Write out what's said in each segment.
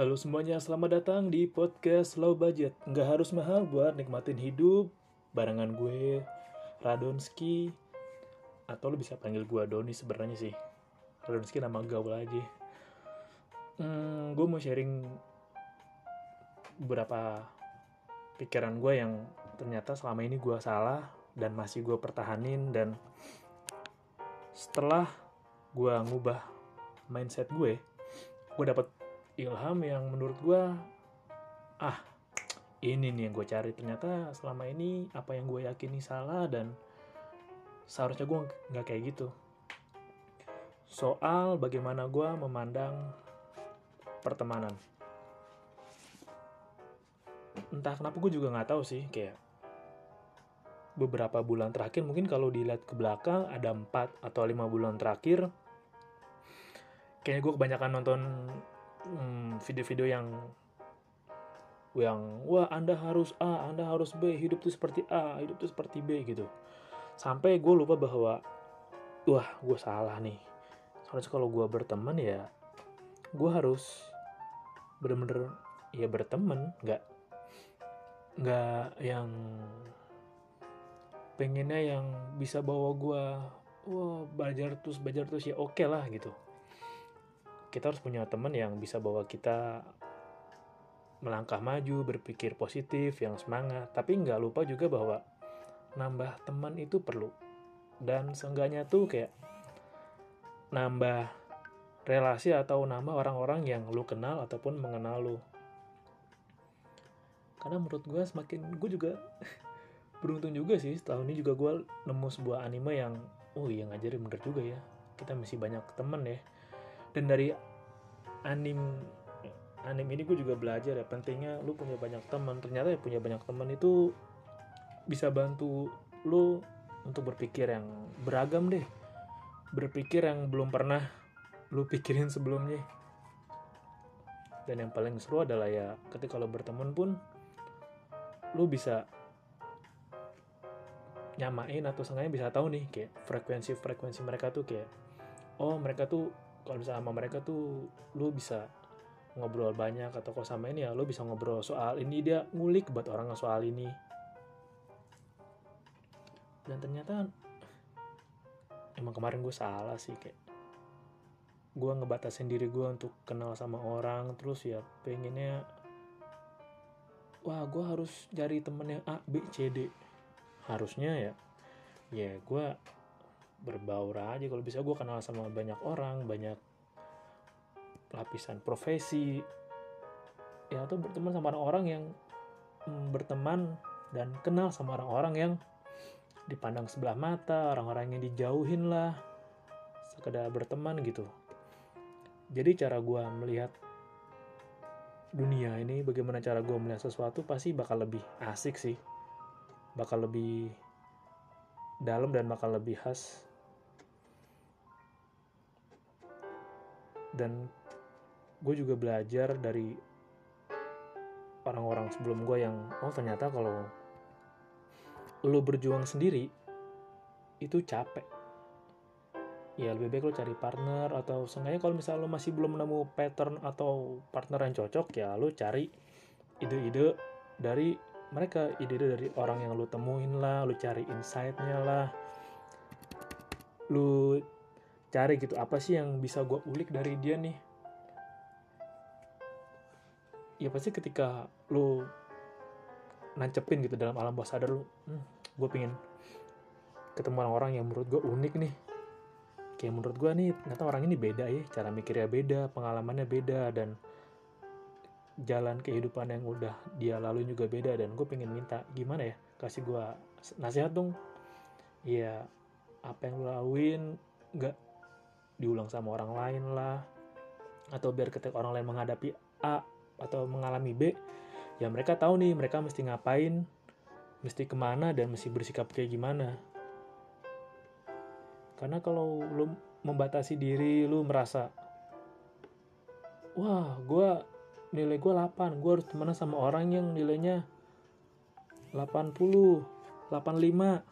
Halo semuanya, selamat datang di podcast Low Budget. Nggak harus mahal buat nikmatin hidup. Barengan gue, Radonski. Atau lo bisa panggil gue Doni sebenarnya sih. Radonski nama gaul aja. Hmm, gue mau sharing beberapa pikiran gue yang ternyata selama ini gue salah dan masih gue pertahanin dan setelah gue ngubah mindset gue gue dapet ilham yang menurut gue ah ini nih yang gue cari. Ternyata selama ini apa yang gue yakini salah dan seharusnya gue nggak kayak gitu. Soal bagaimana gue memandang pertemanan. Entah kenapa gue juga nggak tahu sih kayak beberapa bulan terakhir mungkin kalau dilihat ke belakang ada 4 atau lima bulan terakhir kayaknya gue kebanyakan nonton hmm, video-video yang yang wah anda harus A, anda harus B, hidup tuh seperti A, hidup tuh seperti B gitu. Sampai gue lupa bahwa wah gue salah nih. Soalnya kalau gue berteman ya gue harus bener-bener ya berteman, nggak nggak yang pengennya yang bisa bawa gue wah belajar terus belajar terus ya oke okay lah gitu kita harus punya teman yang bisa bawa kita melangkah maju berpikir positif yang semangat. Tapi nggak lupa juga bahwa nambah teman itu perlu. Dan seenggaknya tuh kayak nambah relasi atau nambah orang-orang yang lu kenal ataupun mengenal lu. Karena menurut gue semakin gue juga beruntung juga sih setahun ini juga gue nemu sebuah anime yang oh iya ngajarin bener juga ya. Kita masih banyak temen ya dan dari anim anim ini gue juga belajar ya. Pentingnya lu punya banyak teman. Ternyata ya punya banyak teman itu bisa bantu lu untuk berpikir yang beragam deh. Berpikir yang belum pernah lu pikirin sebelumnya. Dan yang paling seru adalah ya ketika lo berteman pun lu bisa nyamain atau seenggaknya bisa tahu nih kayak frekuensi frekuensi mereka tuh kayak oh mereka tuh kalau misalnya sama mereka tuh lu bisa ngobrol banyak atau kalau sama ini ya lu bisa ngobrol soal ini dia ngulik buat orang soal ini. Dan ternyata emang kemarin gue salah sih kayak gue ngebatasin diri gue untuk kenal sama orang terus ya pengennya wah gue harus cari temen yang A B C D. Harusnya ya ya gue berbaur aja. Kalau bisa gue kenal sama banyak orang banyak lapisan profesi. Ya atau berteman sama orang-orang yang mm, berteman dan kenal sama orang-orang yang dipandang sebelah mata orang-orang yang dijauhin lah sekedar berteman gitu. Jadi cara gue melihat dunia ini bagaimana cara gue melihat sesuatu pasti bakal lebih asik sih. Bakal lebih dalam dan bakal lebih khas dan gue juga belajar dari orang-orang sebelum gue yang oh ternyata kalau lo berjuang sendiri itu capek. Ya lebih baik lo cari partner atau seenggaknya kalau misalnya lo masih belum nemu pattern atau partner yang cocok ya lo cari ide-ide dari mereka. Ide-ide dari orang yang lu temuin lah lu cari insightnya lah. Lu cari gitu. Apa sih yang bisa gue ulik dari dia nih? Ya pasti ketika lu nancepin gitu dalam alam bawah sadar lu hmm, gue pengen ketemu orang-orang yang menurut gue unik nih. Kayak menurut gue nih ternyata orang ini beda ya cara mikirnya beda pengalamannya beda dan jalan kehidupan yang udah dia lalui juga beda dan gue pengen minta gimana ya kasih gue nasihat dong. Ya apa yang lu laluin nggak diulang sama orang lain lah. Atau biar ketika orang lain menghadapi A atau mengalami B ya mereka tahu nih mereka mesti ngapain mesti ke mana dan mesti bersikap kayak gimana. Karena kalau lu membatasi diri lu merasa wah gue nilai gue 8 gue harus temenan sama orang yang nilainya 80 85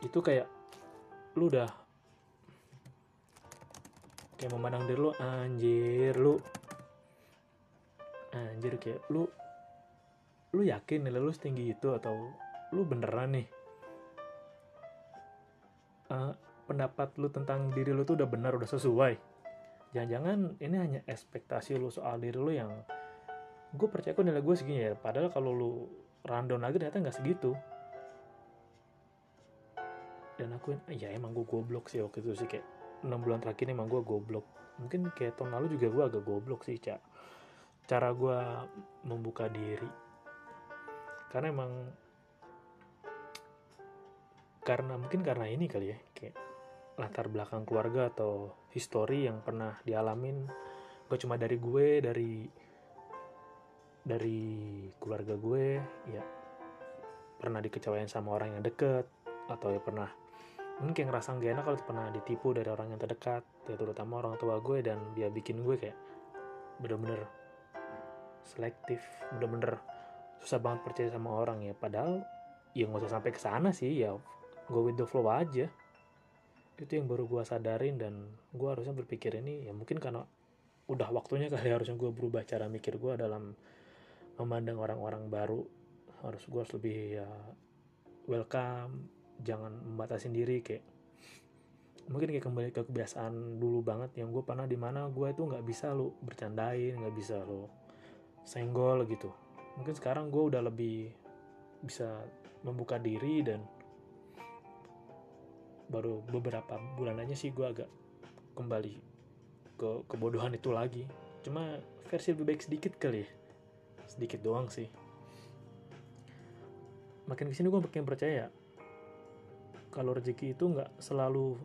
itu kayak lu udah kayak memandang diri lu anjir lu anjir kayak lu lu yakin nilai lu setinggi itu atau lu beneran nih? Uh, pendapat lu tentang diri lu tuh udah benar udah sesuai. Jangan-jangan ini hanya ekspektasi lu soal diri lu yang gue percaya kok nilai gue segini ya. Padahal kalau lu rundown lagi ternyata nggak segitu dan aku ya emang gue goblok sih waktu itu sih kayak 6 bulan terakhir ini emang gue goblok. Mungkin kayak tahun lalu juga gue agak goblok sih cak cara gue membuka diri. Karena emang karena mungkin karena ini kali ya kayak latar belakang keluarga atau histori yang pernah dialamin. Gak cuma dari gue dari dari keluarga gue ya pernah dikecewain sama orang yang deket atau ya pernah mungkin kayak ngerasa gak enak kalau pernah ditipu dari orang yang terdekat ya terutama orang tua gue dan dia bikin gue kayak bener-bener selektif bener-bener susah banget percaya sama orang ya. Padahal ya nggak usah sampai ke sana sih ya go with the flow aja. Itu yang baru gue sadarin dan gue harusnya berpikir ini ya mungkin karena udah waktunya kali harusnya gue berubah cara mikir gue dalam memandang orang-orang baru. Harus gue harus lebih ya welcome jangan membatasi diri kayak mungkin kayak kembali ke kebiasaan dulu banget yang gue pernah di mana gue itu nggak bisa lo bercandain nggak bisa lo senggol gitu. Mungkin sekarang gue udah lebih bisa membuka diri dan baru beberapa bulan aja sih gue agak kembali ke kebodohan itu lagi. Cuma versi lebih baik sedikit kali ya. Sedikit doang sih. Makin ke sini gue makin percaya kalau rezeki itu nggak selalu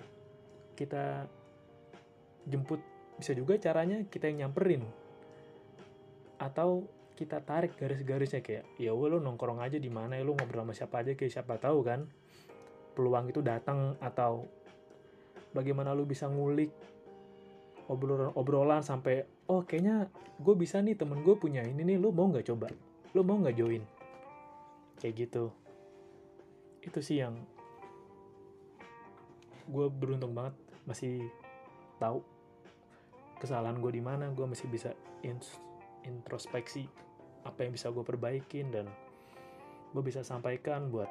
kita jemput bisa juga caranya kita yang nyamperin. Atau kita tarik garis-garisnya kayak ya lo nongkrong aja di mana lo ngobrol sama siapa aja kayak siapa tahu kan. Peluang itu datang atau bagaimana lu bisa ngulik obrolan obrolan sampai oh kayaknya gue bisa nih temen gue punya ini nih lu mau nggak coba? Lu mau nggak join? Kayak gitu. Itu sih yang gue beruntung banget masih tahu kesalahan gue di mana gue masih bisa introspeksi apa yang bisa gue perbaikin dan gue bisa sampaikan buat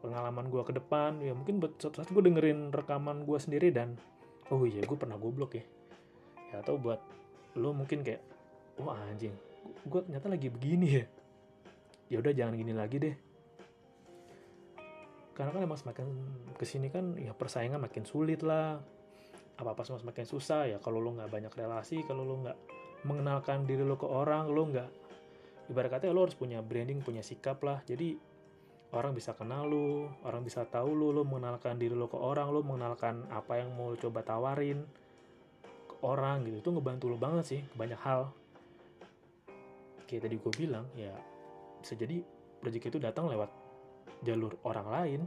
pengalaman gue ke depan. Ya mungkin buat suatu saat gue dengerin rekaman gue sendiri dan oh iya gue pernah goblok ya. Ya atau buat lo mungkin kayak wah oh, anjing gue ternyata lagi begini ya. Ya udah jangan gini lagi deh karena kan emang semakin ke sini kan ya persaingan makin sulit lah. Apa apa semua semakin susah ya kalau lo nggak banyak relasi kalau lo nggak mengenalkan diri lo ke orang lo nggak ibarat kata lo harus punya branding punya sikap lah. Jadi orang bisa kenal lo orang bisa tahu lo lo mengenalkan diri lo ke orang lo mengenalkan apa yang mau lo coba tawarin ke orang gitu. Itu ngebantu lo banget sih banyak hal. Kayak tadi gue bilang ya bisa jadi rezeki itu datang lewat jalur orang lain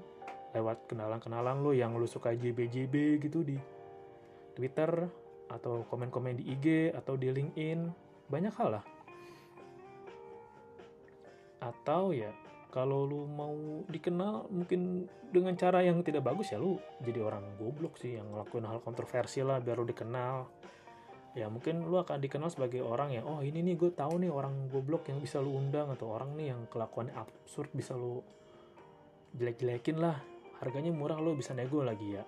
lewat kenalan-kenalan lo yang lo suka JB-JB gitu di Twitter atau komen-komen di IG atau di LinkedIn. Banyak hal lah. Atau ya kalau lu mau dikenal mungkin dengan cara yang tidak bagus ya lu jadi orang goblok sih yang ngelakuin hal kontroversi lah biar lu dikenal. Ya mungkin lu akan dikenal sebagai orang yang oh ini nih gue tahu nih orang goblok yang bisa lu undang atau orang nih yang kelakuannya absurd bisa lu jelek-jelekin lah. Harganya murah lo bisa nego lagi ya.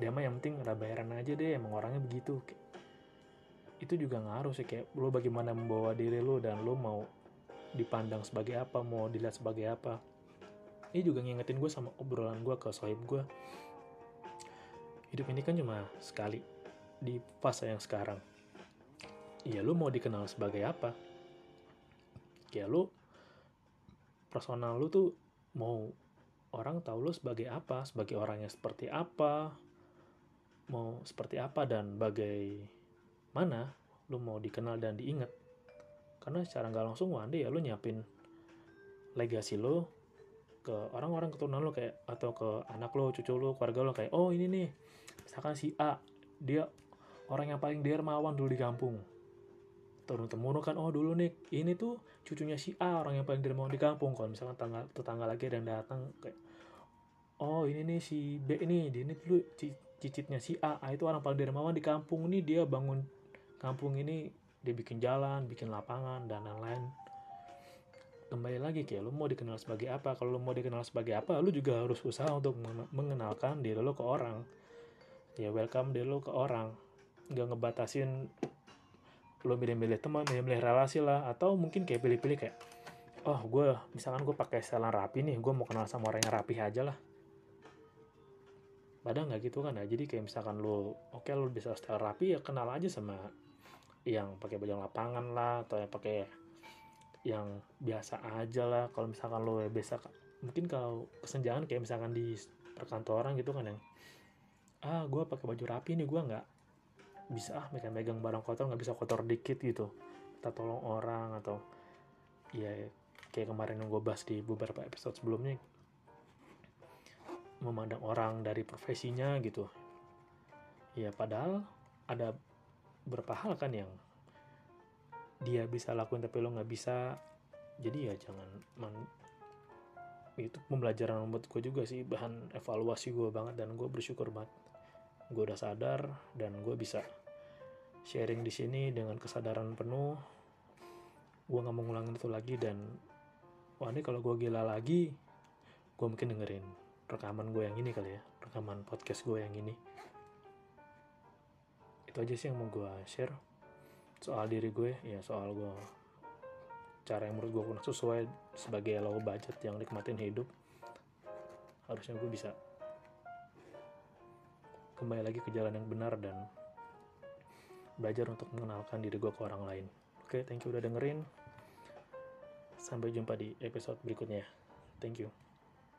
Dia mah yang penting ada bayaran aja deh emang orangnya begitu. Itu juga ngaruh sih kayak lo bagaimana membawa diri lo dan lo mau dipandang sebagai apa mau dilihat sebagai apa. Ini juga ngingetin gue sama obrolan gue ke sohib gue hidup ini kan cuma sekali di fase yang sekarang. Ya lo mau dikenal sebagai apa? Ya lo personal lo tuh mau orang tahu lo sebagai apa sebagai orang yang seperti apa mau seperti apa dan bagaimana lo mau dikenal dan diingat. Karena secara nggak langsung one day ya lo nyiapin legasi lo ke orang-orang keturunan lo kayak atau ke anak lo, cucu lo, keluarga lo kayak oh ini nih misalkan si A dia orang yang paling dermawan dulu di kampung turun temurun kan oh dulu nih ini tuh cucunya si A orang yang paling dermawan di kampung. Kalau misalkan tetangga tetangga lagi ada yang datang kayak oh ini nih si B ini dia ini dulu cicitnya si A A itu orang paling dermawan di kampung nih dia bangun kampung ini dia bikin jalan bikin lapangan dan lain-lain. Kembali lagi kayak lu mau dikenal sebagai apa? Kalau lu mau dikenal sebagai apa lu juga harus usaha untuk mengenalkan diri lu ke orang. Ya welcome diri lu ke orang. Nggak ngebatasin lo milih-milih teman milih-milih relasi lah atau mungkin kayak pilih-pilih kayak oh gue misalkan gue pakai setelan rapi nih gue mau kenal sama orang yang rapi aja lah. Padahal nggak gitu kan ya. Jadi kayak misalkan lo oke okay, lo bisa setel rapi ya kenal aja sama yang pakai baju lapangan lah atau yang pakai yang biasa aja lah. Kalau misalkan lo biasa mungkin kalau kesenjangan kayak misalkan di perkantoran gitu kan yang ah gue pakai baju rapi nih gue nggak bisa ah megang-megang barang kotor nggak bisa kotor dikit gitu. Kita tolong orang atau ya kayak kemarin yang gue bahas di beberapa episode sebelumnya memandang orang dari profesinya gitu. Ya padahal ada beberapa hal kan yang dia bisa lakuin tapi lo nggak bisa. Jadi ya jangan man, itu pembelajaran buat gue juga sih bahan evaluasi gue banget dan gue bersyukur banget. Gue udah sadar dan gue bisa sharing di sini dengan kesadaran penuh. Gue nggak mau ngulangin itu lagi dan wah ini kalau gue gila lagi gue mungkin dengerin rekaman gue yang ini kali ya rekaman podcast gue yang ini. Itu aja sih yang mau gue share. Soal diri gue ya soal gue cara yang menurut gue kurang sesuai sebagai low budget yang nikmatin hidup. Harusnya gue bisa kembali lagi ke jalan yang benar dan belajar untuk mengenalkan diri gue ke orang lain. Oke, okay, thank you udah dengerin. Sampai jumpa di episode berikutnya. Thank you.